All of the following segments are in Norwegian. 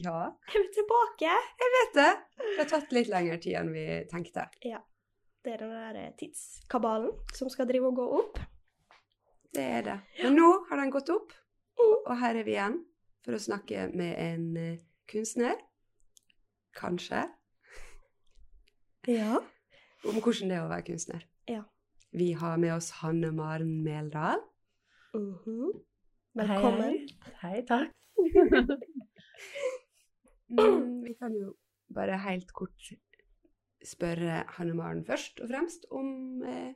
Ja, Er vi tilbake? jeg vet det. Det har tatt litt lengre tid enn vi tenkte. Ja. Det er den der tidskabalen som skal drive og gå opp. Det er det. Men nå har den gått opp, og her er vi igjen for å snakke med en eh, kunstner. Kanskje. Ja. Om hvordan det er å være kunstner. Ja. Vi har med oss Hanne Maren Meldal. Mhm. Velkommen. Hei, hei takk. Mm, vi kan jo bare helt kort spørre Hanne Maren først og fremst om eh,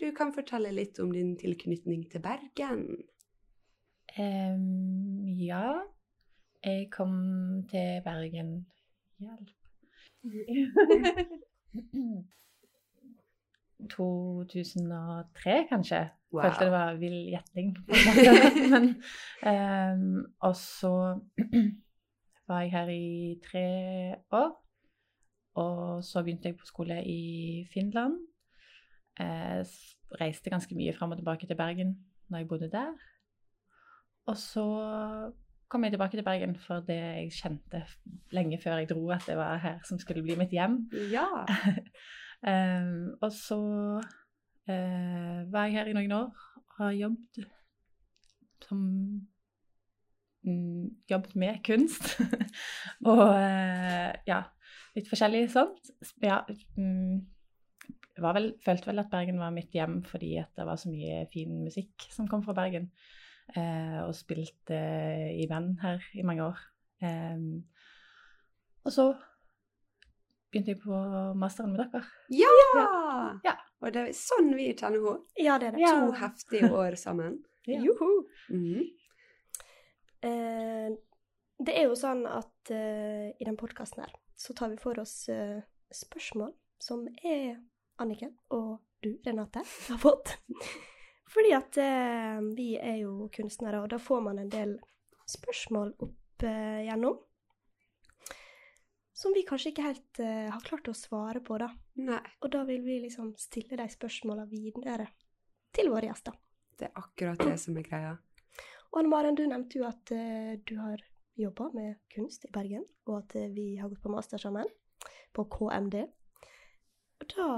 du kan fortelle litt om din tilknytning til Bergen. Um, ja, jeg kom til Bergen Hjelp. 2003, kanskje. Wow. Følte det var vill gjetting. Men, um, og så var jeg her i tre år. Og så begynte jeg på skole i Finland. Eh, reiste ganske mye fram og tilbake til Bergen når jeg bodde der. Og så kom jeg tilbake til Bergen for det jeg kjente lenge før jeg dro at det var her som skulle bli mitt hjem. Ja. eh, og så eh, var jeg her i noen år og har jobbet som Jobbet med kunst. og eh, ja, litt forskjellig sånt. Ja, mm, vel, følte vel at Bergen var mitt hjem fordi det var så mye fin musikk som kom fra Bergen. Eh, og spilte i band her i mange år. Em, og så begynte jeg på masteren med dere. Ja! Ja. Og det er sånn vi kjenner henne. Ja, det er det. Ja. To heftige år sammen. Ja. Joho! Mhm. Eh, det er jo sånn at eh, i den podkasten her så tar vi for oss eh, spørsmål som er Anniken og du, Renate, har fått. Fordi at eh, vi er jo kunstnere, og da får man en del spørsmål opp eh, gjennom. Som vi kanskje ikke helt eh, har klart å svare på, da. Nei, Og da vil vi liksom stille de spørsmåla videre til våre gjester. det er akkurat det som er greia. Anne Maren, du nevnte jo at eh, du har jobba med kunst i Bergen, og at eh, vi har gått på master sammen på KMD. Og da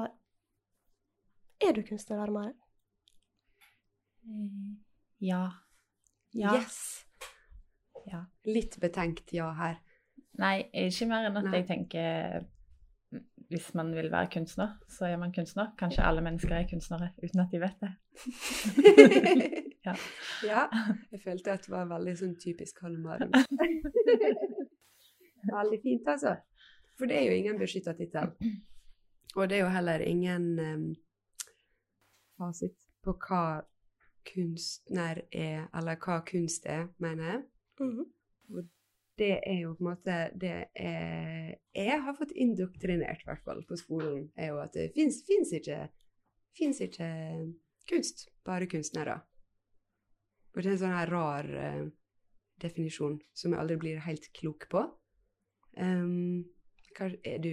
er du kunstner, Anne Maren? Eh, Ja. Ja. Yes! ja. Litt betenkt ja her. Nei, ikke mer enn at Nei. jeg tenker Hvis man vil være kunstner, så er man kunstner. Kanskje alle mennesker er kunstnere uten at de vet det. Ja. ja. Jeg følte at det var veldig sånn typisk Holmaren. Veldig fint, altså. For det er jo ingen beskytta tittel. Og det er jo heller ingen em, fasit på hva kunstner er, eller hva kunst er, mener jeg. Mhm. Det er jo på en måte det er, jeg har fått indoktrinert, i hvert fall på skolen, er jo at det fins ikke, ikke kunst, bare kunstnere. Og det er en sånn her rar uh, definisjon som jeg aldri blir helt klok på. Um, er du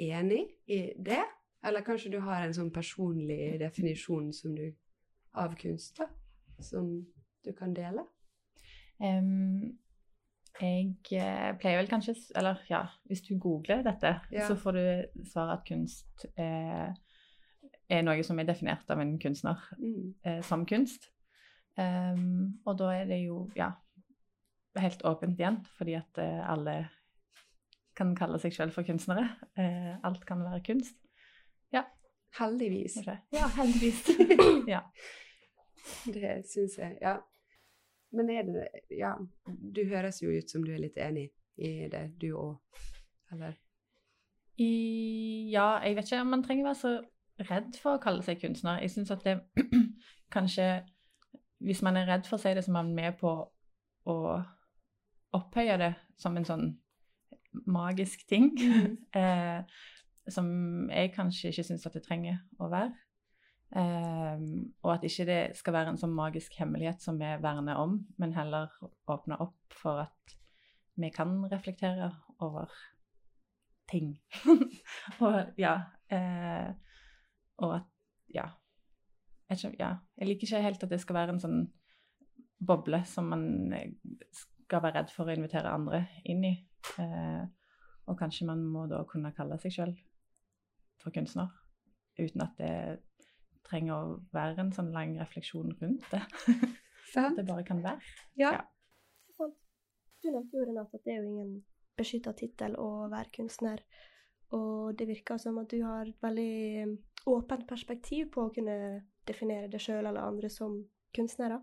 enig i det? Eller kanskje du har en sånn personlig definisjon som du, av kunst, da, som du kan dele? Em, jeg eh, pleier vel kanskje Eller ja, hvis du googler dette, Ja. så får du svar at kunst eh, er noe som er definert av en kunstner Mm. eh, som kunst. Um, og da er det jo, ja, helt åpent igjen, fordi at eh, alle kan kalle seg selv for kunstnere. Eh, alt kan være kunst. Heldigvis. kanskje. Ja, heldigvis. ja. Det syns jeg, ja. Men er det Ja, du høres jo ut som du er litt enig i det, du òg. Eller? I, ja, jeg vet ikke om man trenger være så redd for å kalle seg kunstner. Jeg syns at det kanskje Hvis man er redd for å si det, så er man med på å opphøye det som en sånn magisk ting. eh, som jeg kanskje ikke syns at det trenger å være. Eh, og at ikke det skal være en sånn magisk hemmelighet som vi verner om, men heller åpne opp for at vi kan reflektere over ting. og ja eh, Og at ja. Jeg, ja. jeg liker ikke helt at det skal være en sånn boble som man eh, skal være redd for å invitere andre inn i. Eh, og kanskje man må da kunne kalle seg sjøl for kunstner, uten at det trenger å være en sånn lang refleksjon rundt det. Sant? det bare kan være. Ja. Ja. Du nevnte jo Renate at det er jo ingen beskytta tittel å være kunstner. Og det virker som at du har et veldig eh, åpent perspektiv på å kunne definere deg sjøl eller andre som kunstnere.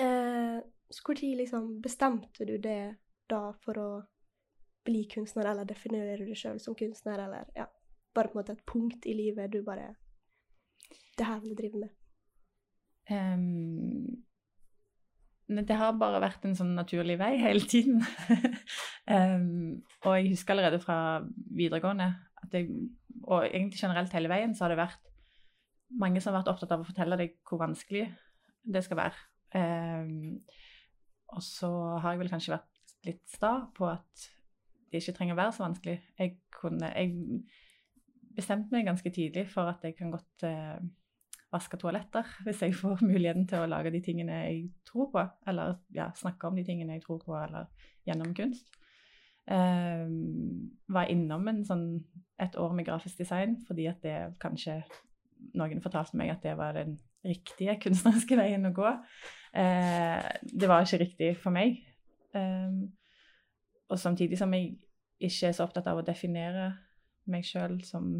Eh, så når liksom bestemte du det da for å bli kunstner, eller definerer du deg sjøl som kunstner, eller ja, bare på en måte et punkt i livet du bare Det her vil jeg drive med. Um, det har bare vært en sånn naturlig vei hele tiden. um, og jeg husker allerede fra videregående, jeg, og egentlig generelt hele veien, så har det vært mange som har vært opptatt av å fortelle deg hvor vanskelig det skal være. Um, og så har jeg vel kanskje vært litt sta på at det ikke trenger å være så vanskelig. Jeg, kunne, jeg bestemte meg ganske tidlig for at jeg kan godt eh, vaske toaletter hvis jeg får muligheten til å lage de tingene jeg tror på, eller ja, snakke om de tingene jeg tror på, eller gjennom kunst. Eh, var innom en sånn, et år med grafisk design fordi at det kanskje noen fortalte meg at det var den riktige kunstneriske veien å gå. Eh, det var ikke riktig for meg. Eh, og samtidig som jeg ikke er så opptatt av å definere meg sjøl som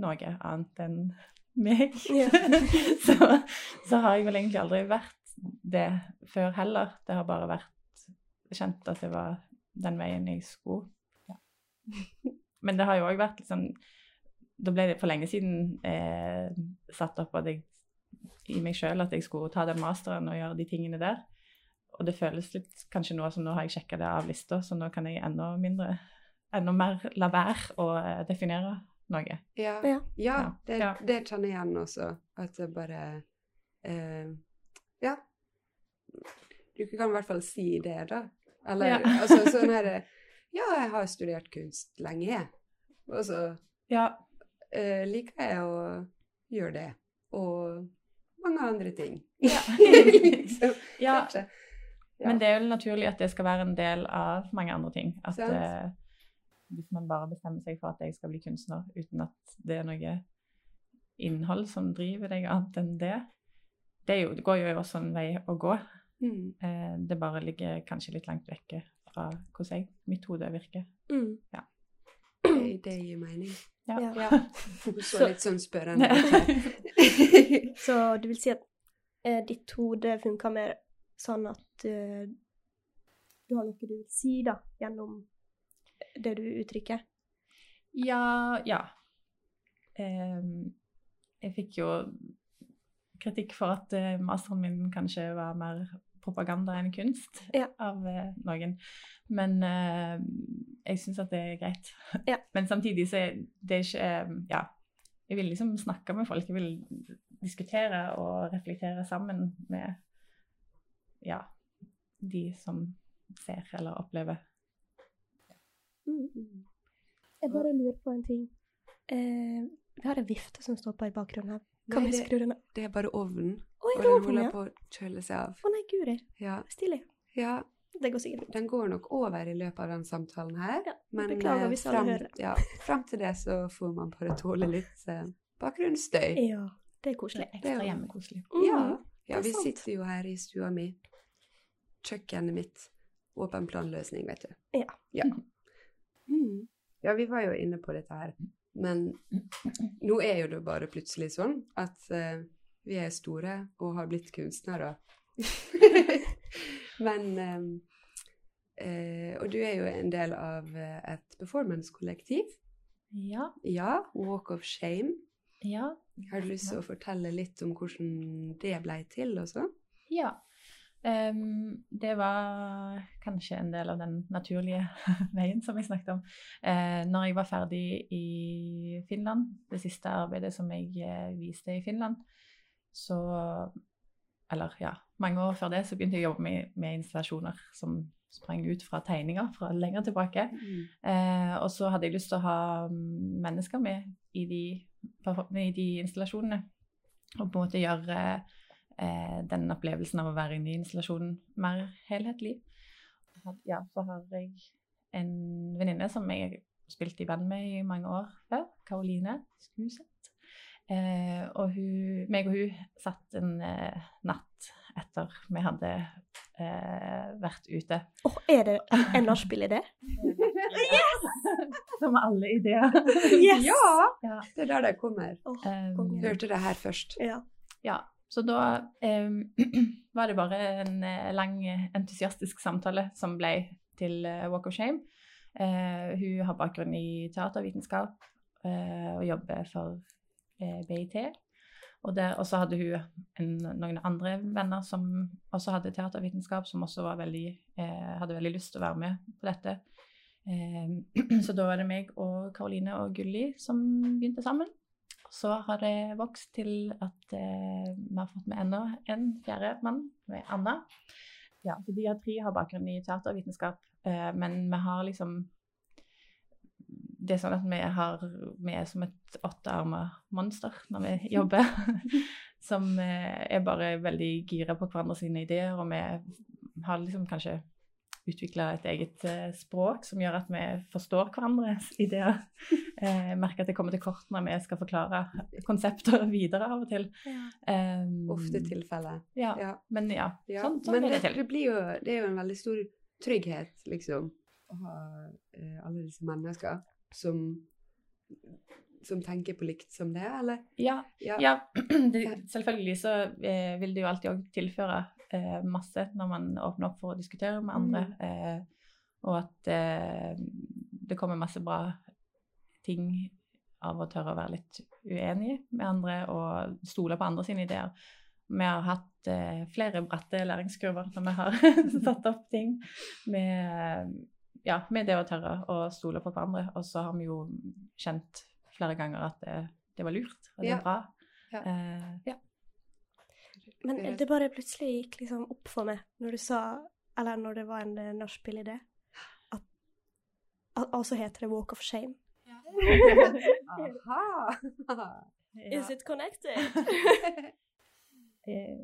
noe annet enn meg, så, så har jeg vel egentlig aldri vært det før heller. Det har bare vært kjent at det var den veien jeg skulle. Ja. Men det har jo òg vært sånn Da ble det for lenge siden eh, satt opp at jeg, i meg sjøl at jeg skulle ta den masteren og gjøre de tingene der. Og det føles litt kanskje nå som nå har jeg sjekka det av lista, så nå kan jeg enda mindre Enda mer la være å eh, definere noe. Ja. Ja. Ja, det, Ja. det kjenner jeg igjen også. At det bare eh, Ja. Du kan i hvert fall si det, da. Eller Ja. altså sånn her Ja, jeg har studert kunst lenge, jeg. Og så Ja, eh, liker jeg å gjøre det. Og mange andre ting. Ja. liksom. ja. Kanskje. Ja. Men det er jo naturlig at det skal være en del av mange andre ting. At Sant. Hvis man bare bestemmer seg for at jeg skal bli kunstner uten at det er noe innhold som driver deg annet enn det, det, er jo, det går jo også en vei å gå. Mm. Eh, det bare ligger kanskje litt langt vekke fra hvordan jeg, mitt hode virker. Mm. Det, det gir mening. Ja. Ja. Ja. Hun så litt sånn spørrende ut. Så du vil si at eh, ditt hode funker mer sånn at eh, du har noe du vil si, da, gjennom det du uttrykker. Ja, ja. Jeg fikk jo kritikk for at eh, masteren min kanskje var mer propaganda enn kunst Ja. av eh, noen. Men eh, jeg syns at det er greit. Ja. Men samtidig så er det ikke Ja. Jeg vil liksom snakke med folk. Jeg vil diskutere og reflektere sammen med ja, de som ser eller opplever. Mm. Jeg bare lurer på en ting. Eh, vi har en vifte som står på i bakgrunnen her. Kan Nei, vi skru den av? Det er bare ovnen. Å, Og er det den holder ja? på å kjøle seg av. Å nei, guri. Ja. Stilig. ja, Det går sikkert den går nok over i løpet av den samtalen her. Ja, Men beklager eh, hvis alle hører. ja, fram til det så får man bare tåle litt eh, bakgrunnsstøy. Ja, det er koselig. Det er ekstra hjemmekoselig. Mm. Ja, ja vi sant. sitter jo her i stua mi. Kjøkkenet mitt. Åpen planløsning, vet du. Ja. Ja. Mm. ja, vi var jo inne på dette her. Men nå er jo det bare plutselig sånn at uh, vi er store og har blitt kunstnere. Men um, uh, Og du er jo en del av et performance-kollektiv. Ja. Ja, Walk of Shame. Ja. Har du lyst til å fortelle litt om hvordan det ble til også? Ja. Ehm, det var kanskje en del av den naturlige veien som jeg snakket om. Uh, når jeg var ferdig i Finland, det siste arbeidet som jeg uh, viste i Finland, så Eller ja, mange år før det så begynte jeg å jobbe med, med installasjoner som sprang ut fra tegninger fra lenger tilbake. Eh, og så hadde jeg lyst til å ha mm, mennesker med i de, i de installasjonene. Og på en måte gjøre eh, den opplevelsen av å være i installasjonen mer helhetlig. Ja, så har jeg en venninne som jeg har spilt i band med i mange år før, Karoline Skuseth. Eh, og hun, meg og hun satt en eh, natt etter vi hadde eh, vært ute. Åh, er det en nachspiel-idé? Som alle ideer. Yes! Ja! Ja. Det er der det kommer. Oh, Um. Hørte det her først. Ja. Ja, så da eh, var det bare en eh, lang, entusiastisk samtale som ble til eh, Walk of Shame. Eh, hun har bakgrunn i teatervitenskap eh, og jobber for eh, BIT. Og så hadde hun en, noen andre venner som også hadde teatervitenskap, som også veldig, hadde veldig lyst til å være med på dette. Så da var det meg og Karoline og Gulli som begynte sammen. Så har det vokst til at eh, vi har fått med enda en fjerde mann, med Anna. Ja, så de har tre har bakgrunn i teatervitenskap, eh, men vi har liksom Det er sånn at vi, har, vi er som et åttearma monster når vi jobber. som eh, er bare veldig gira på hverandre sine ideer, og vi har liksom kanskje utvikla et eget eh, språk som gjør at vi forstår hverandres ideer. Eh, Jeg merker at det kommer til kort når vi skal forklare konsepter videre av og til. Um, Ofte tilfelle. Ja, Ja. men ja. Ja. Sånn, sånn Men det, det til. det, blir jo, det er jo en veldig stor trygghet, liksom, å ha eh, alle disse mennesker som, som tenker på likt som det, eller? Ja, Ja. ja. Selvfølgelig så eh, vil det jo alltid òg tilføre eh, masse når man åpner opp for å diskutere med andre. Mm. Eh, og at eh, det kommer masse bra ting av å tørre å være litt uenig med andre og stole på andre sine ideer. Vi har hatt eh, flere bratte læringskurver når vi har satt opp ting med, ja, med det å tørre å stole på hverandre. Og så har vi jo kjent flere ganger at det, det var lurt, og det Ja. er bra. Ja. Eh, ja. Men det bare plutselig gikk liksom opp for meg når du sa Eller når det var en eh, nachspiel-idé, at, at altså heter det Walk of Shame. Aha! Is it connected? Eh,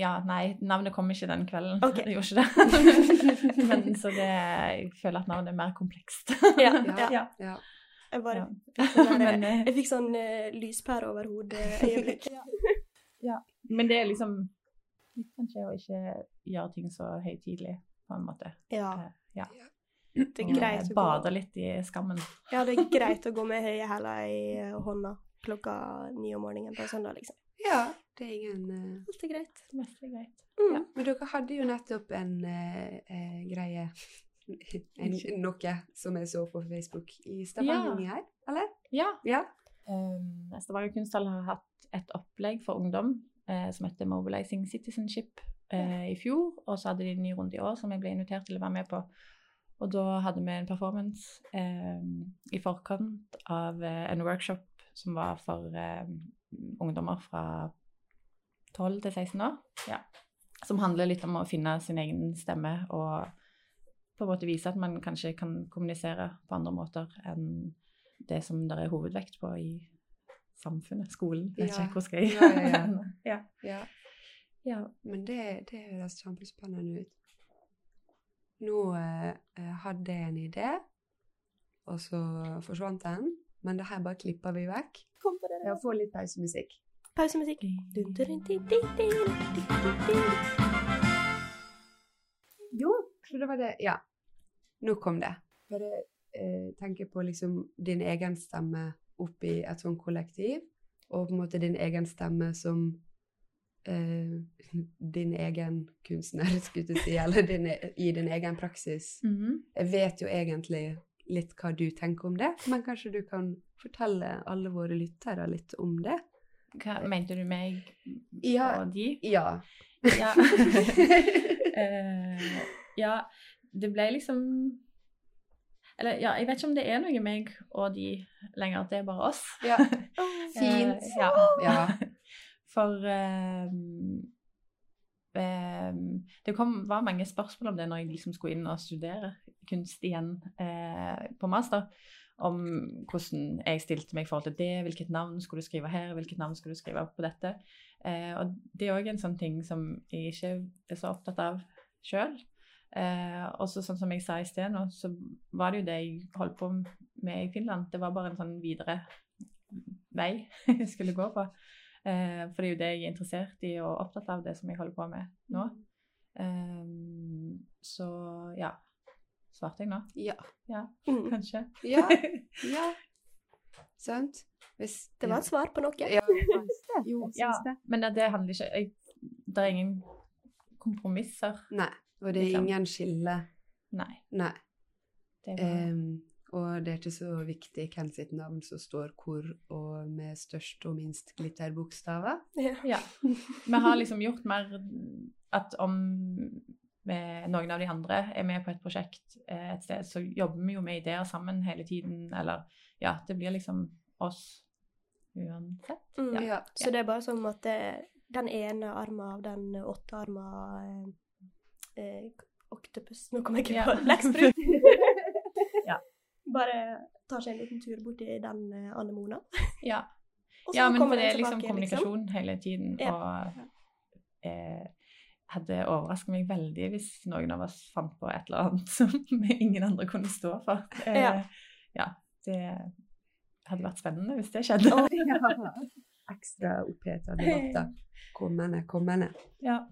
ja, nei, navnet kom ikke den kvelden. Okay. Det gjorde ikke det. Men så det, jeg føler at navnet er mer komplekst. ja, Ja. ja. Ja. Jeg bare Ja. fikk sånn der- eh, Jeg fikk sånn uh, lyspære over hodet-øyeblikk. Men det er liksom litt kanskje å ikke gjøre ting så høytidelig, på en måte. Ja. Eh, Ja. Det er greit å gå, Bade litt i skammen. ja, det er greit å gå med høye hæler i eh, hånda klokka ni om morgenen på en søndag, liksom. ja, det er ingen eh, Alt er greit. Det meste er greit. Mm. Men dere hadde jo nettopp en eh, greie en, Noe som jeg så på Facebook i Stavanger her, eller? Ja. Ja. Um, Stavanger kunsthall har hatt et opplegg for ungdom eh, som heter Mobilizing Citizenship eh, i fjor. Og så hadde de en ny runde i år som jeg ble invitert til å være med på. Og da hadde vi en performance eh, i forkant av eh, en workshop som var for eh, ungdommer fra 12 til 16 år. Ja. Som handler litt om å finne sin egen stemme og på en måte vise at man kanskje kan kommunisere på andre måter enn det som det er hovedvekt på i samfunnet, skolen. Vet Ja. ikke hvor skal jeg Ja, ja, ja. ja. ja. ja. Men det, det høres kjempespennende ut. Nå eh, hadde jeg en idé, og så forsvant den. Men det her bare klipper vi vekk. Kom på det. Ja, få litt pausemusikk. Pausemusikk. Jo, så det var det Ja. Nå kom det. Bare eh, tenke på liksom din egen stemme oppi et sånt kollektiv, og på en måte din egen stemme som eh, din egen kunstner, skulle jeg si, eller din, e- i din egen praksis. Mhm. Jeg vet jo egentlig litt hva du tenker om det, men kanskje du kan fortelle alle våre lyttere litt om det? Hva mente du meg Ja. og de? Ja. Ja. uh, ja, det ble liksom Eller ja, jeg vet ikke om det er noe meg og de lenger, at det er bare oss. ja. Fint. Eh, ja. Ja. For um, um, det kom, var mange spørsmål om det når jeg liksom skulle inn og studere kunst igjen eh, på master. om hvordan jeg stilte meg i forhold til det, hvilket navn skulle du skrive her, hvilket navn skulle du skrive på dette. Eh, og det er òg en sånn ting som jeg ikke er så opptatt av sjøl. Eh, også sånn som jeg sa i sted nå, så var det jo det jeg holdt på med i Finland. Det var bare en sånn videre vei jeg skulle gå på. Eh, for det er jo det jeg er interessert i og opptatt av, det som jeg holder på med nå. Eh, så ja. Svarte jeg nå? Ja. Ja, Mm. kanskje. Ja. ja. Sant? Hvis, Det var et svar på noe. Ja. Jo, Ja, syns det. men det, det handler ikke jeg, Det er ingen kompromisser. Nei. Og det er Liksom. ingen skille. Nei. Nei. Det var, um, og det er ikke så viktig hvem sitt navn som står hvor, og med størst og minst glitterbokstaver. Ja. Ja. Vi har liksom gjort mer at om noen av de andre er med på et prosjekt eh, et sted, så jobber vi jo med ideer sammen hele tiden. Eller ja, det blir liksom oss uansett. Mm. Ja. Ja. Så det er bare som at det, den ene armen av den åttearma eh, oktopus Nå kommer jeg ikke Ja. på blekksprut. Ja. Bare tar seg en liten tur borti den eh, anemona. Ja. ja, men for det er liksom tilbake, kommunikasjon hele tiden. Ja. Og eh, hadde overraska meg veldig hvis noen av oss fant på et eller annet som ingen andre kunne stå for. Eh, Ja. ja, det hadde vært spennende hvis det skjedde. Oh, Ja. Ekstra oppheta debatter. Kommende, kommende. Ja.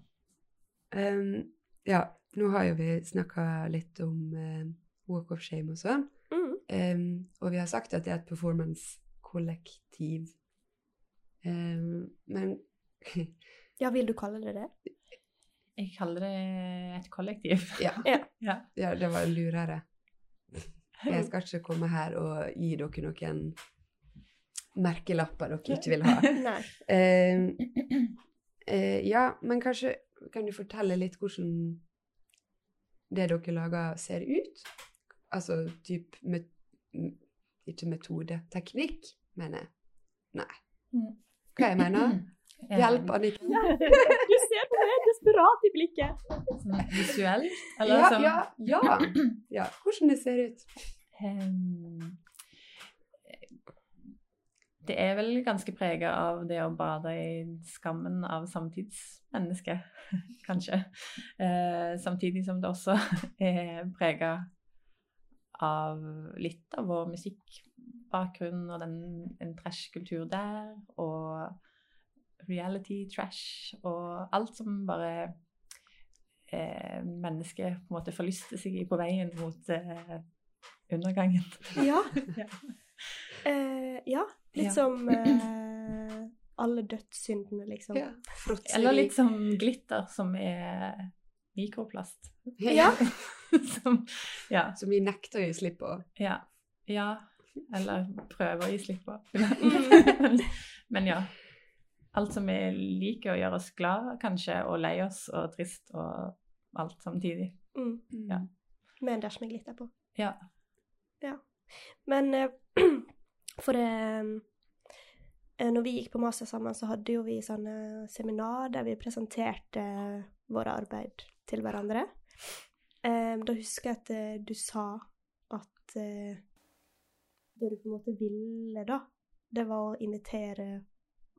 Em, ja, nå har jo vi snakka litt om eh, Walk of Shame og sånn. Mm. Um, og vi har sagt at det er et performance-kollektiv. Um, men Ja, vil du kalle det det? Jeg kaller det et kollektiv. ja, Ja. ja, det var lurere. Jeg skal ikke komme her og gi dere noen merkelapper dere ikke vil ha. Nei. Eh, uh, ja, men kanskje kan du fortelle litt hvordan det dere lager, ser ut? Altså typ met Ikke metode. Teknikk, mener jeg. Nei. Mm. Hva jeg mener? Hjelp, Annika. Du ser på meg desperat i blikket. Sånn visuelt? Eller Ja, sånn ja, ja, ja. Hvordan det ser ut. Ehm, Det er vel ganske prega av det å bade i skammen av samtidsmennesket, kanskje. Eh, samtidig som det også er prega av litt av vår musikkbakgrunn og den, en trash-kultur der, og reality trash og alt som bare eh, mennesket på en måte forlyster seg i på veien mot eh, undergangen. Ja. Ja. Eh, ja. Litt Ja. som eh, alle dødssyndene, liksom. Ja. Eller litt som glitter, som er mikroplast. Ja. som, ja, Som vi nekter å gi slipp på. ja, ja. Eller prøver å gi slipp på. Men, ja. Alt som vi liker å gjøre oss glad, kanskje, og lei oss og trist og alt samtidig. Mm. Ja. Med en dash med glitter på. Ja. Men eh, for det eh, Når vi gikk på master sammen, så hadde jo vi sånne seminar der vi presenterte våre arbeid til hverandre. Eh, da husker jeg at eh, du sa at eh, det du på en måte ville, da, det var å invitere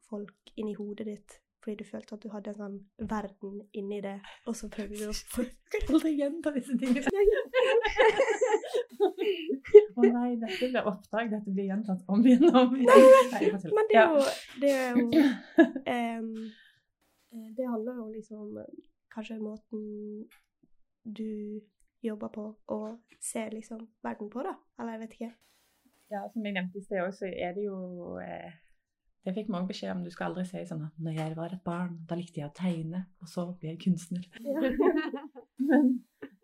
folk inn i hodet ditt fordi du følte at du hadde en sånn verden inni det, og så prøvde du å få Aldri gjenta disse tingene. Å nei, dette blir oppdrag. Dette blir gjentatt om igjen og om igjen. Nei. Men det er jo, det er jo eh, Det handler jo liksom om kanskje måten du jobber på og ser liksom verden på, da. Eller jeg vet ikke. Ja, som jeg nevnte i sted også, så er det jo eh, Det fikk mange beskjed om. Du skal aldri si sånn at når jeg var et barn, da likte jeg å tegne, og så ble jeg kunstner. Men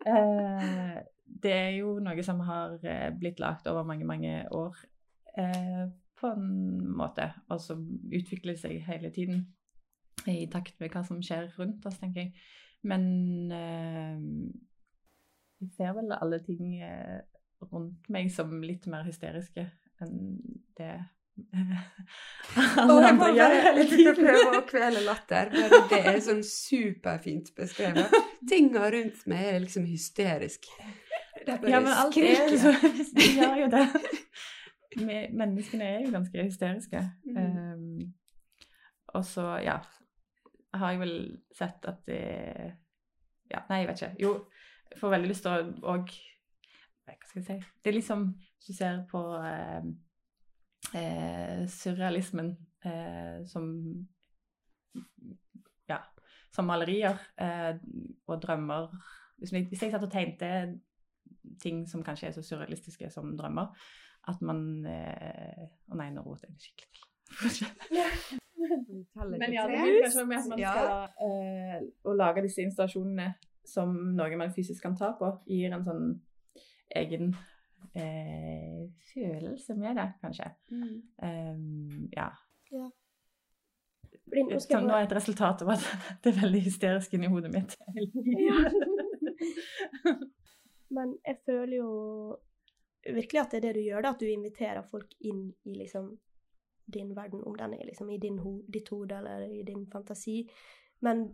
eh, det er jo noe som har eh, blitt lagt over mange, mange år eh, på en måte, og som utvikler seg hele tiden i takt med hva som skjer rundt oss, tenker jeg. Men eh, jeg ser vel alle ting eh, rundt meg som litt mer hysteriske enn det alle andre gjør det hele tiden. prøve å kvele latter. Bare det er sånn superfint beskrevet. Tinga rundt meg er liksom hysterisk. Det er Ja, men alt er liksom De gjør jo det. Menneskene er jo ganske hysteriske. Mm. Um, og så, ja Har jeg vel sett at det Ja, nei, jeg vet ikke. Jo, jeg får veldig lyst til å òg Hva skal jeg si Det er liksom Hvis du ser på eh, eh, surrealismen eh, som Ja, som malerier eh, og drømmer hvis jeg, hvis jeg satt og tegnte ting som kanskje er så surrealistiske som drømmer, at man eh, Å nei, nå roter jeg det skikkelig. Men ja, det blir kanskje med at man Ja. skal eh, Å lage disse installasjonene som noe man fysisk kan ta på, gir en sånn egen eh, følelse med det, kanskje. Mm. Um, ja. ja. Som nå er et resultat av at det er veldig hysterisk inni hodet mitt. Men jeg føler jo virkelig at det er det du gjør, da. At du inviterer folk inn i liksom din verden, om den er liksom i din ho ditt hode eller i din fantasi. Men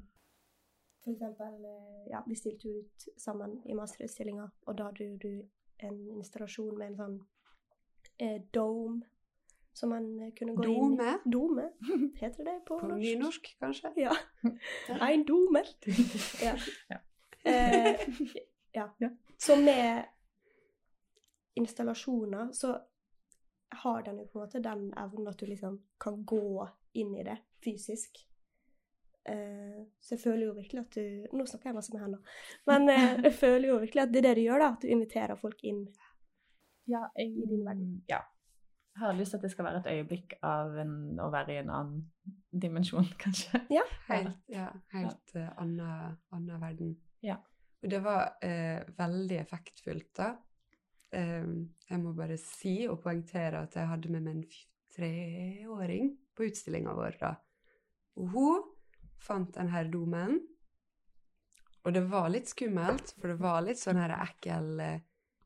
for eksempel, eh, ja, vi stilte ut sammen i masterutstillinga, og da du, du en installasjon med en sånn eh, dome som man eh, kunne gå inn i. Dome? Dome? Heter det på, På norsk? nynorsk, kanskje? Ja. Ein dome. Ja. Ja. Eh, ja. Ja. Så med installasjoner så har den jo på en måte den evnen at du liksom kan gå inn i det fysisk. Eh, så jeg føler jo virkelig at du Nå snakker jeg masse med henne, men eh, jeg føler jo virkelig at det er det du gjør, da. At du inviterer folk inn. Ja, jeg, I din verden. Ja. Jeg har lyst til at det skal være et øyeblikk av en, å være i en annen dimensjon, kanskje. Helt, ja, helt uh, annen, annen verden. Ja. Og det var eh, veldig effektfullt, da. Eh, jeg må bare si og poengtere at jeg hadde med meg en treåring på utstillinga vår da. Og hun fant den domen. Og det var litt skummelt, for det var litt sånn her ekkel, eh,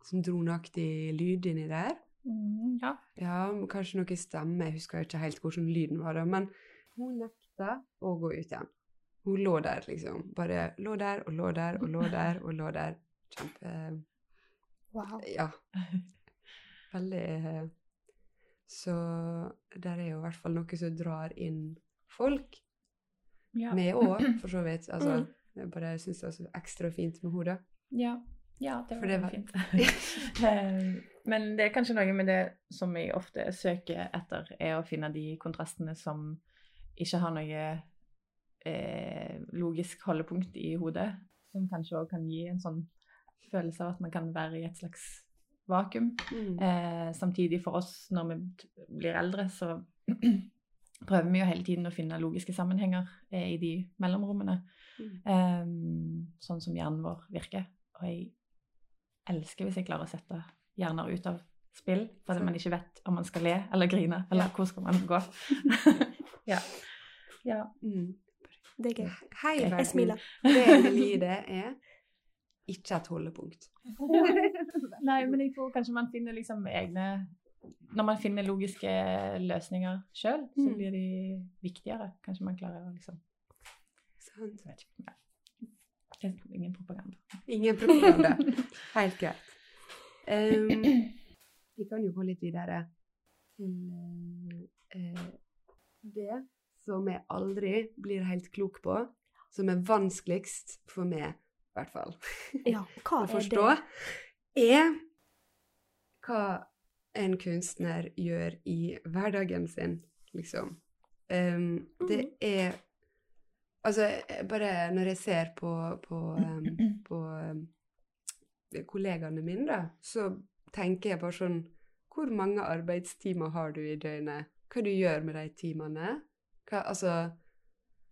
sånn droneaktig lyd inni der. Mm, ja. Ja, kanskje noe stemme, jeg husker ikke helt hvordan lyden var da, men hun nekta å gå ut igjen. Hun lå der, liksom. Bare lå der og lå der og lå der og lå der. Kjempe Wow. Ja. Veldig eh, Så der er jo i hvert fall noe som drar inn folk. Ja. Med òg, for så vidt. Altså, Mm. jeg bare syns det var så ekstra fint med henne. Ja. ja, det var det var- fint. Eh, Men det er kanskje noe med det som jeg ofte søker etter, er å finne de kontrastene som ikke har noe eh, logisk holdepunkt i hodet. Som kanskje òg kan gi en sånn følelse av at man kan være i et slags vakuum. Mm. Eh, samtidig for oss, når vi blir eldre, så prøver vi jo hele tiden å finne logiske sammenhenger eh, i de mellomrommene. Mm. Um, sånn som hjernen vår virker. Og jeg elsker hvis jeg klarer å sette hjerner ut av spill, fordi man ikke vet om man skal le eller grine, eller Ja. hvor skal man gå. ja. ja. Mm. Det er gøy. Hei, Jeg smiler. Det det, er ikke et holdepunkt. Nei, men jeg tror kanskje man finner liksom egne Når man finner logiske løsninger sjøl, så Mm. blir de viktigere. Kanskje man klarer å liksom Sant? vet ikke, ja. Det er ingen propaganda. Ingen propaganda. Helt greit. Um, vi kan jo gå litt videre til uh, det som jeg aldri blir helt klok på, som er vanskeligst for meg, i hvert fall, Ja, hva å er forstå, er hva en kunstner gjør i hverdagen sin, liksom. Um, det Mhm. er Altså, bare når jeg ser på, på, um, på um, kollegaene mine, da, så tenker jeg bare sånn Hvor mange arbeidstimer har du i døgnet? Hva du gjør med de timene? Hva, altså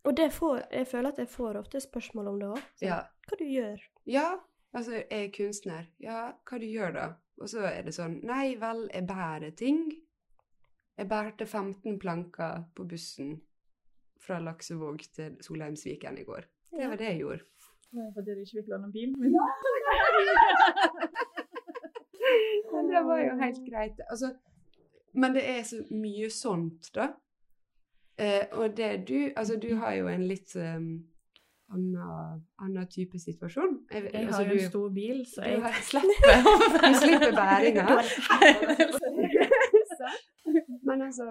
Og det får, jeg føler at jeg får ofte spørsmål om det òg. Ja. Hva du gjør. Ja, altså, jeg er kunstner. Ja, hva du gjør da? Og så er det sånn, nei vel, jeg bærer ting. Jeg bærte 15 planker på bussen fra Laksevåg til Solheimsviken i går. Det var det jeg gjorde. Fordi du ikke fikk låne bil? Men det var jo helt greit. Altså, men det er så mye sånt, da. Eh, og det du Altså, du har jo en litt um, annen, annen type situasjon. Jeg, Jeg altså, har jo en stor bil, så jeg har- slipper Du slipper bæringa. Men altså,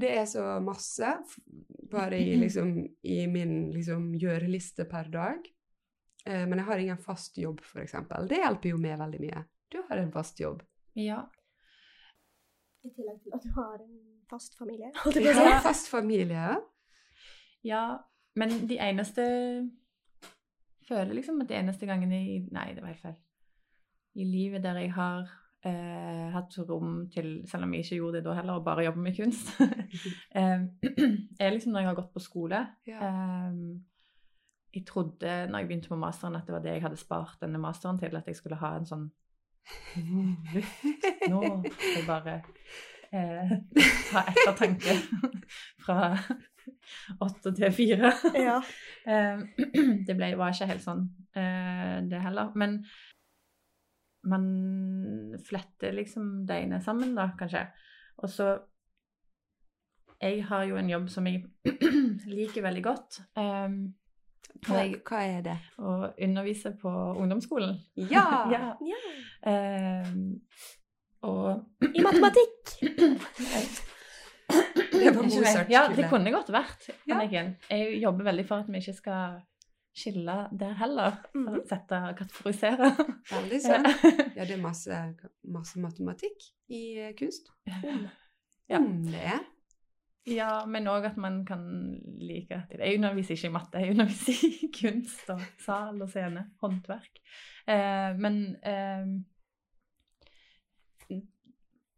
det er så masse bare i, liksom, i min liksom, gjøreliste per dag. Eh, men jeg har ingen fast jobb, f.eks. Det hjelper jo meg veldig mye. Du har en fast jobb. Ja. I tillegg til at du har en fast familie. Du jeg har en fast familie. ja. Men de eneste Føler liksom at de eneste gangene i Nei, det var helt feil. I livet der jeg har eh, hatt rom til, selv om jeg ikke gjorde det da heller, å bare jobbe med kunst, eh, er liksom når jeg har gått på skole. Ja. Eh, jeg trodde når jeg begynte på masteren, at det var det jeg hadde spart denne masteren til, at jeg skulle ha en sånn Nå skal jeg bare eh, ta ettertanke fra åtte til fire. Ja. Eh, det ble, var ikke helt sånn, eh, det heller. Men man fletter liksom ene sammen, da, kanskje. Og så Jeg har jo en jobb som jeg liker veldig godt. Um, Hva, hva er det? å undervise på ungdomsskolen. Ja! Ja. ja. Um, og I matematikk! Det var Mozart. Ja, det kunne godt vært. Anniken. Jeg jobber veldig for at vi ikke skal skille der heller. Mm. Sette kategorisere. Veldig sant. Ja, det er masse, masse matematikk i eh, kunst. Ja. Om det er. Ja, men òg at man kan like det. Jeg underviser ikke i matte, jeg underviser i kunst og sal og scene, håndverk. Eh, men eh,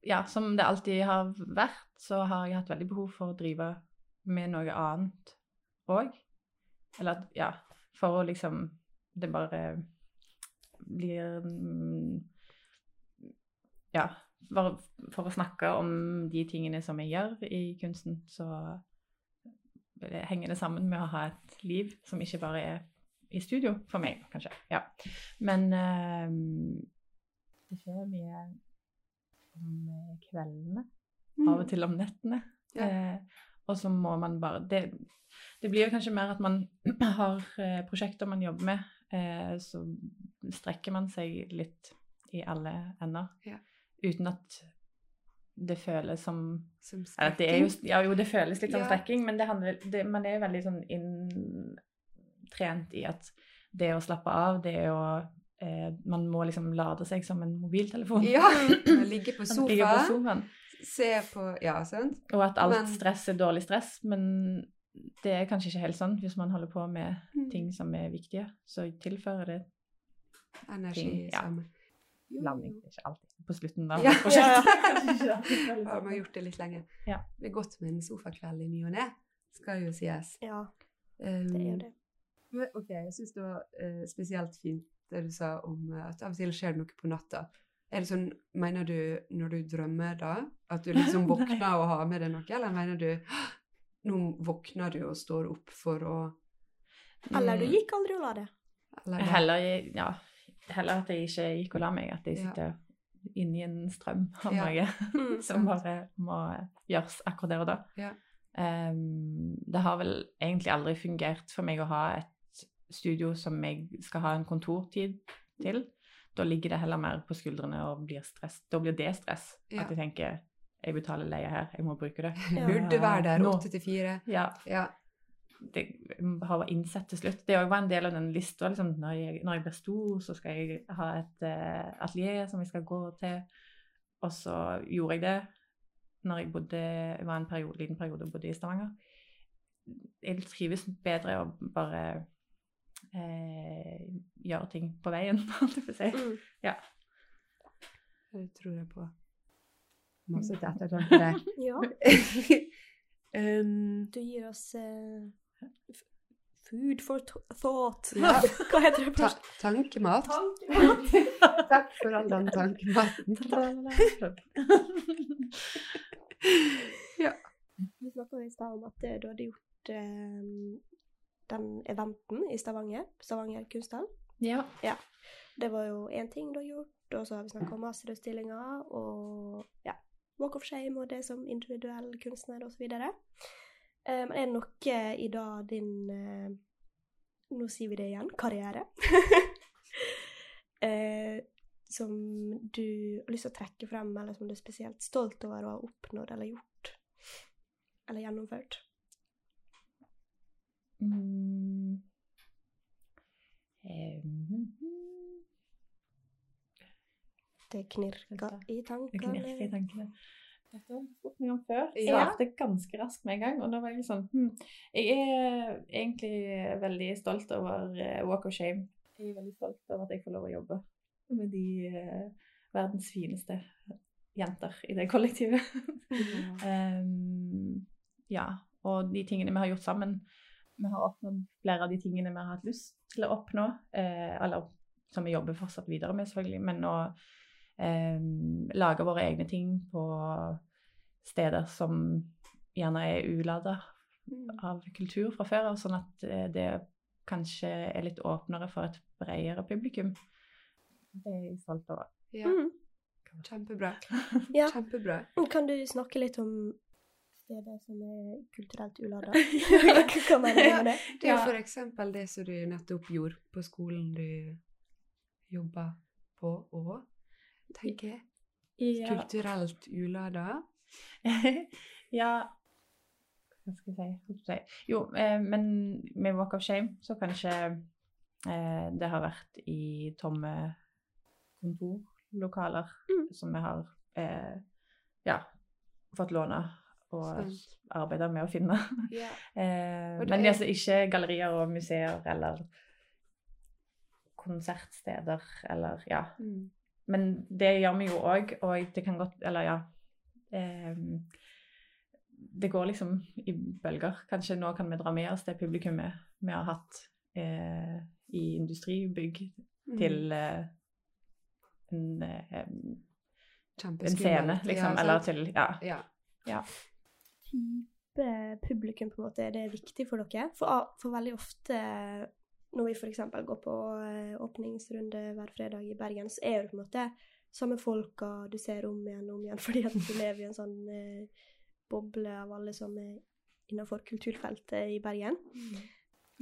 Ja, som det alltid har vært, så har jeg hatt veldig behov for å drive med noe annet òg. Eller Ja, for å liksom Det bare blir Ja, for, for å snakke om de tingene som jeg gjør i kunsten, så henger det sammen med å ha et liv som ikke bare er i studio, for meg, kanskje. Ja. Men eh, det skjer mye om kveldene. kveldene, av og til om nettene. Ja. Eh, og så må man bare det, det blir jo kanskje mer at man har eh, prosjekter man jobber med, eh, så strekker man seg litt i alle ender. Ja. Uten at det føles som Som strekking? det jo, ja, jo, det føles litt som Ja. strekking, men det handler, det, man er jo veldig sånn inntrent i at det å slappe av, det å eh, Man må liksom lade seg som en mobiltelefon. Ja! Ligge på Man ligger på sofaen. se på Ja, sant? Og at alt Men- stress er dårlig stress, men det er kanskje ikke helt sånn hvis man holder på med Mm. ting som er viktige. Så tilfører det Energi Ting, ja. sammen. Er ikke alltid på slutten av Ja, prosjektet. Ja, vi har gjort det litt lenge. Ja. Det er godt med en sofakveld i ny og ne, skal jo sies. Ja, Um, det er jo det. Men, ok, jeg syns det var uh, spesielt fint det du sa om at av og til skjer det noe på natta. Er det sånn, Mener du når du drømmer da, at du liksom våkner og har med deg noe, eller mener du nå våkner du og står opp for å Eller du Mm. gikk aldri og la det. Heller, ja, heller at jeg ikke gikk og la meg, at jeg Ja. sitter inni en strøm av Ja. noe Mm. som bare må gjøres akkurat der og da. Ja. Um, det har vel egentlig aldri fungert for meg å ha et studio som jeg skal ha en kontortid til. Da ligger det heller mer på skuldrene og blir stress. Da blir det stress. Ja. At jeg tenker jeg betaler leie her, jeg må bruke det. Ja. Burde være der åtte til fire. Ja, Ja. det har vært innsett til slutt. Det var en del av den lista. Liksom, når, jeg, når jeg blir stor, så skal jeg ha et uh, atelier som jeg skal gå til. Og så gjorde jeg det når jeg bodde, var en periode, liten periode og bodde i Stavanger. Jeg trives bedre å bare eh, gjøre ting på veien, holdt jeg på å si. Mm. Det tror jeg på. Masse til ettertanke. Ja, um, du gir oss uh, food for thought. Ja. Hva heter det? ta, tankemat. tankemat. Takk for all den tankematen. Vi snakka i stad om at eh, du hadde gjort eh, den eventen i Stavanger, Stavanger kunsthall. Ja. Det var jo én ting du har gjort, og så har vi snakka om masterutstillinger og ja, Walk of Shame og det som individuell kunstner osv. Um, er det noe i da din uh, Nå sier vi det igjen karriere. uh, som du har lyst til å trekke frem, eller som du er spesielt stolt over å ha oppnådd eller gjort? Eller gjennomført? Mm. Um, Det knirker i det tankene. knirker i tankene. Dette har jeg spurt meg om før. Jeg Ja. svarte ganske raskt med en gang. Og da var jeg sånn hm. Jeg er egentlig veldig stolt over eh, Walk of Shame. Jeg er veldig stolt over at jeg får lov å jobbe med de uh, verdens fineste jenter i det kollektivet. um, ja, og de tingene vi har gjort sammen. Vi har oppnådd flere av de tingene vi har hatt lyst til å oppnå. Eh, eller som vi jobber fortsatt videre med, selvfølgelig. Men å eh, lage våre egne ting på steder som gjerne er ulada av kultur fra før av, sånn at eh, det kanskje er litt åpnere for et bredere publikum. Det er jeg stolt over. Ja, Mm. kjempebra. Ja. Kjempebra. Kan du snakke litt om steder som er kulturelt ulada? Hva mener du med det? Det er for eksempel det som du nettopp gjorde på skolen du jobba på òg, tenker jeg. Ja. Kulturelt ulada. ja si? Jo, eh, men med Walk of Shame så kanskje eh, det har vært i tomme kontorlokaler Mm. som vi har eh, ja, fått låne og arbeider med å finne. Ja. Eh, men er- altså ikke gallerier og museer eller konsertsteder eller ja. Mm. Men det gjør vi jo òg, og det kan godt Eller ja. ehm, det går liksom i bølger. Kanskje nå kan vi dra med oss det publikummet vi har hatt eh, i industribygg, Mm. til eh, en, eh, en scene, liksom. Ja, eller til Ja. Ja. Ja. Type publikum på en måte, det er viktig for dere? For, for veldig ofte når vi f.eks. går på eh, åpningsrunde hver fredag i Bergen, så er det på en måte samme folka du ser om igjen og om igjen, fordi at du lever i en sånn eh, boble av alle som er innenfor kulturfeltet i Bergen.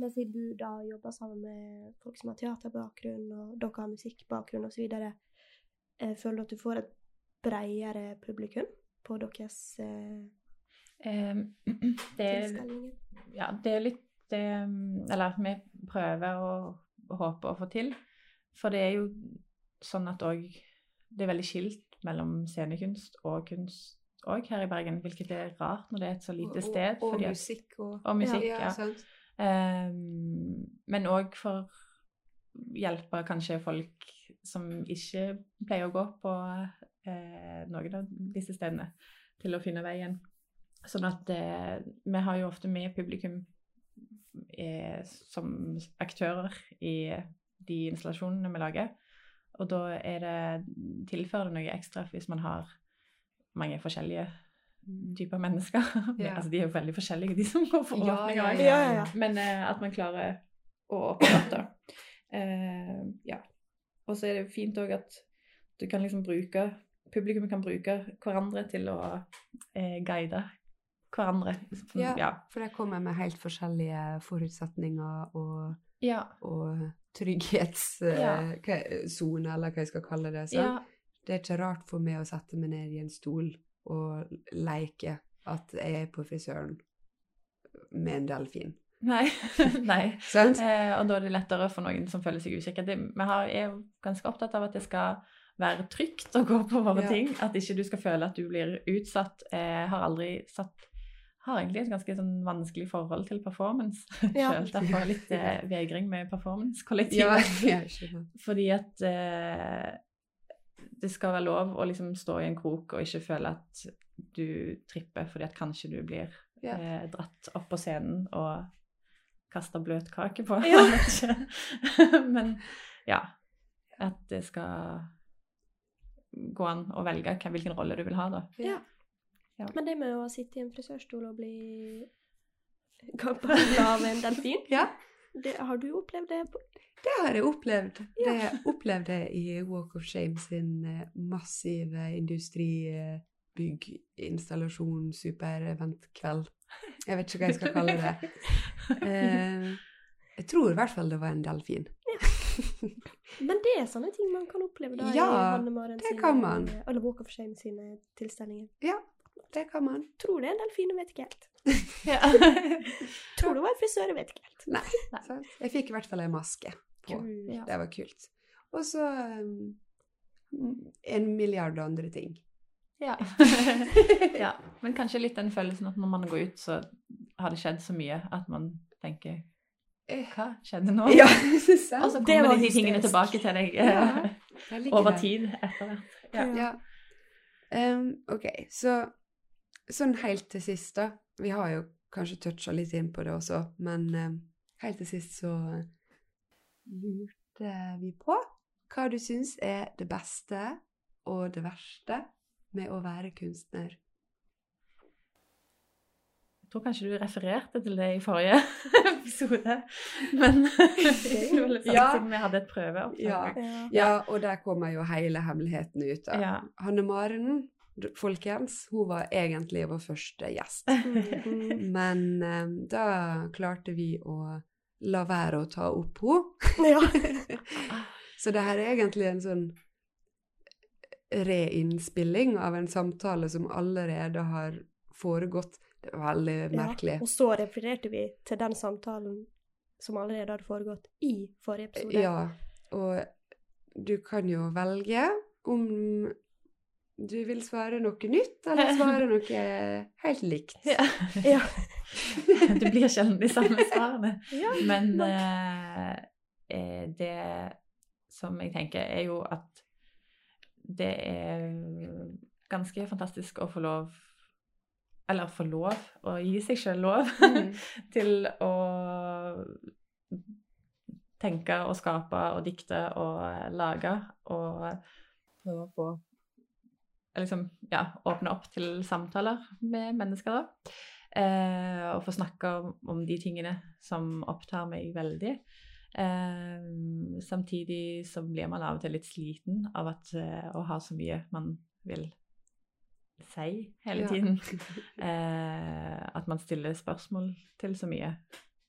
Men siden du da jobber sammen med folk som har teaterbakgrunn, og dere har musikkbakgrunn osv., eh, føler du at du får et bredere publikum på deres eh, det, er, tilstelninger? ja, det er litt det Eller vi prøver å håpe å få til. For det er jo sånn at òg Det er veldig skilt mellom scenekunst og kunst òg her i Bergen, hvilket er rart når det er et så lite sted. Og, og at- musikk og og musikk, ja. ja. Ehm, men òg for hjelpe kanskje folk som ikke pleier å gå på eh, noen av disse stedene, til å finne veien. Sånn at eh, vi har jo ofte med publikum eh, som aktører i de installasjonene vi lager. Og da er det, tilfører det noe ekstra hvis man har mange forskjellige typer mennesker. Yeah. altså, de er jo veldig forskjellige, de som går for Ja, åpning. ja, ja, ja, ja. Men eh, at man klarer å åpne opp, da. Eh, ja. Og så er det fint òg at du kan liksom bruke Publikum kan bruke hverandre til å eh, guide hverandre. Ja. ja. For jeg kommer med helt forskjellige forutsetninger og, ja. og trygghetssone, Ja. eller hva jeg skal kalle det. Det er ikke rart for meg å sette meg ned i en stol og leke at jeg er på frisøren med en delfin. Nei. Nei. Sant? Eh, og da er det lettere for noen som føler seg usikker. Vi er jo ganske opptatt av at det skal være trygt å gå på våre Ja. ting. At ikke du skal føle at du blir utsatt. Jeg har aldri satt har egentlig et ganske sånn vanskelig forhold til performance Ja. Selv Derfor litt eh, vegring med performance-kollektivet. Ja. Fordi at eh, det skal være lov å liksom stå i en krok og ikke føle at du tripper fordi at kanskje du blir Ja. eh, dratt opp på scenen og kasta bløtkake på. Ja. Men ja. At det skal gå an å velge hvilken rolle du vil ha, da. Ja. Ja. Men det med å sitte i en frisørstol og bli kappet av en delfin, Ja, det, har du opplevd det? på- det har jeg opplevd. Ja. Det opplevde jeg i Walk of Shame sin eh, massive industribygginstallasjon, supereventkveld. Jeg vet ikke hva jeg skal kalle det. Eh, Jeg tror i hvert fall det var en delfin. Men det er sånne ting man kan oppleve da Ja, i Hanne-Maren det sine. Eller Walk of Shame sine tilstelninger. Det kan man. Tror det er en delfin, vet ikke helt. Ja. Tror det var en frisør, vet ikke helt. Nei. sant? Jeg fikk i hvert fall en maske på. Ja. Det var kult. Og så um, en milliard andre ting. Ja. ja. Men kanskje litt den følelsen at når man går ut, så har det skjedd så mye at man tenker Eh, Hva skjedde nå? Ja, Og så kommer de tingene tilbake til deg Ja. eh, liker over tid etter hvert. Ja. Ja. Um, ok, så sånn helt til sist, da. Vi har jo kanskje toucha litt inn på det også, men eh, helt til sist så lurte vi på hva du syns er det beste og det verste med å være kunstner. Jeg tror kanskje du refererte til det i forrige episode, men Ja. siden vi hadde et prøveopptak. Ja. Ja. Ja, og der kommer jo hele hemmeligheten ut. Ja. Hanne Maren, folkens, hun var egentlig vår første gjest. Mhm. Men eh, da klarte vi å la være å ta opp henne. ja. Så det her er egentlig en sånn reinnspilling av en samtale som allerede har foregått. Det er veldig merkelig. Ja. Og så refererte vi til den samtalen som allerede hadde foregått i forrige episode. Ja, og du kan jo velge om du vil svare noe nytt, eller svare noe helt likt. Ja. Ja. Det blir sjelden de samme svarene. Ja. Men eh, eh, det som jeg tenker, er jo at det er ganske fantastisk å få lov Eller få lov, å gi seg sjøl lov Mm. til å tenke og skape og dikte og lage og prøve å få liksom, ja, åpne opp til samtaler med mennesker, da. Eh, og få snakke om, om de tingene som opptar meg veldig. Eh, samtidig så blir man av og til litt sliten av at, eh, å ha så mye man vil si hele Ja. tiden. Eh, at man stiller spørsmål til så mye,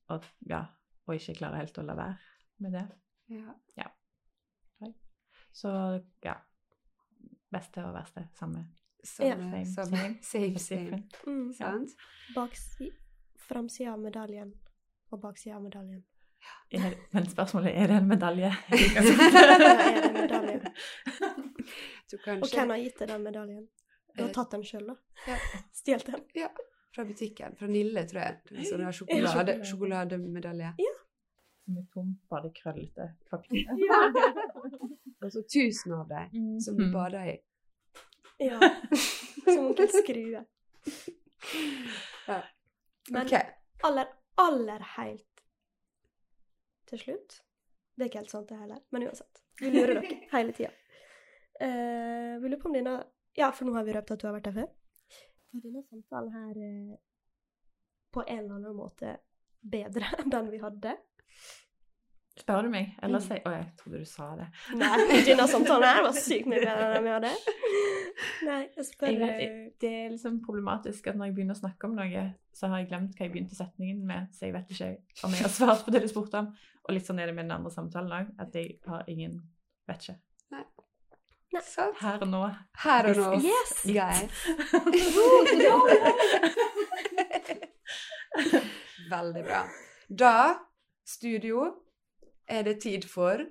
og, ja, og ikke klarer helt å la være med det. Ja. Så ja. Beste og verste samme. Samme, Same, same, same, same. Mm. Sant? Baksi, framsida av medaljen og baksida av medaljen. Er, men spørsmålet er det en medalje? Ja, er det en medalje? Så Og hvem har gitt deg den medaljen? Du har Eh, tatt den sjøl, da? ja. Stjålet den? fra butikken. Fra Nille, tror jeg. Er Sånn sjokolade. sjokolademedalje. Ja. Med tom, bare krøllete papir. Og så tusen av dem som du Mhm. bader i. Ja. Som onkel Skrue. Ja. Men aller, aller helt til slutt Det er ikke helt sant, det heller, men uansett. Vi lurer dere hele tida. Uh, vi lurer på om denne Ja, for nå har vi røpt at du har vært her før. Er denne samtalen her uh, på en eller annen måte bedre enn den vi hadde? Spør du meg? Eller Mm. sier Å, jeg trodde du sa det. Nei, denne samtalen her var sykt mye bedre enn vi hadde. Nei, jeg spør Jeg vet, eh, det er liksom problematisk at når jeg begynner å snakke om noe, så har jeg glemt hva jeg begynte setningen med, så jeg vet ikke om jeg har svart på det du spurte om. Og litt sånn er det med den andre samtalen òg, at jeg har ingen Vet ikke. Sant? Her og nå. Her og nå, Yes! guys. Veldig bra. Da, studio, er det tid for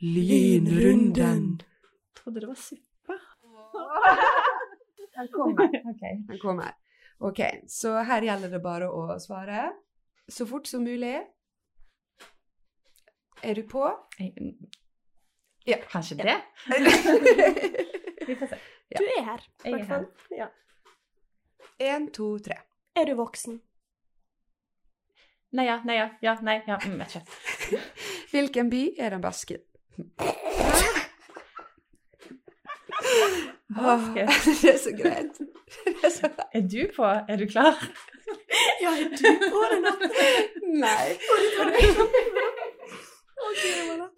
Lynrunden. Trodde det var suppe. Den kommer. Ok. Den kommer. Ok, så her gjelder det bare å svare så fort som mulig. Er du på? Ja. Kanskje det? Vi får se. Du er her, i Jeg er hvert fall. Ja. Én, to, tre. Er du voksen? Nei ja, nei ja, ja, nei ja. Mm, vet ikke. Hvilken by er den beste? Basket. det er så greit. Er så... Er du på? Er du klar? Ja, er du på den nå? Nei.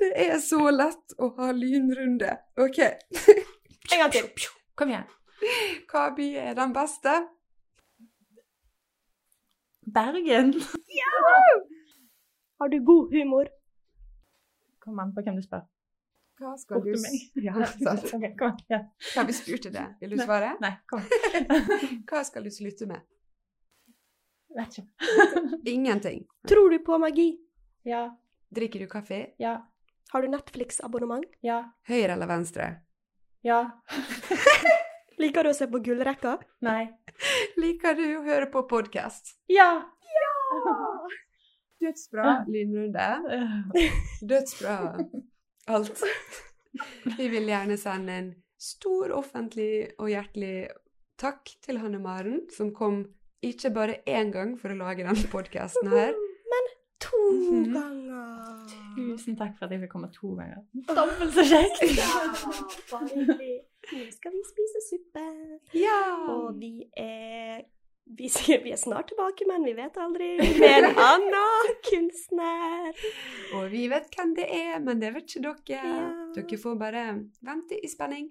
Det er så lett å ha lynrunde. OK. En gang til. Kom igjen. Hva by er den beste? Bergen. Har du god humor? Kom an på hvem du spør. Hva skal du meg. Ja, sant. okay, kom an. Ja. Ja, vi spurte det. Vil du svare? Nei, kom. Hva skal du slutte med? Vet ikke. Ingenting. Tror du på magi? Ja, Drikker du kaffe? ja, Har du Netflix-abonnement? ja, Høyre eller venstre? ja. Liker du å se på gullrekka? Nei. Liker du å høre på podkast? Ja! Dødsbra lynrunde. Dødsbra alt. Vi vil gjerne sende en stor offentlig og hjertelig takk til Hanne Maren, som kom ikke bare én gang for å lage denne podkasten her. To Mhm. ganger! Tusen takk for at jeg fikk komme to ganger. Dobbelt så kjekt! Ja. Nå skal vi spise suppe. Ja! Og vi er vi vi er snart tilbake, men vi vet aldri. Med en annen kunstner. Og vi vet hvem det er, men det vet ikke dere. Ja. Dere får bare vente i spenning.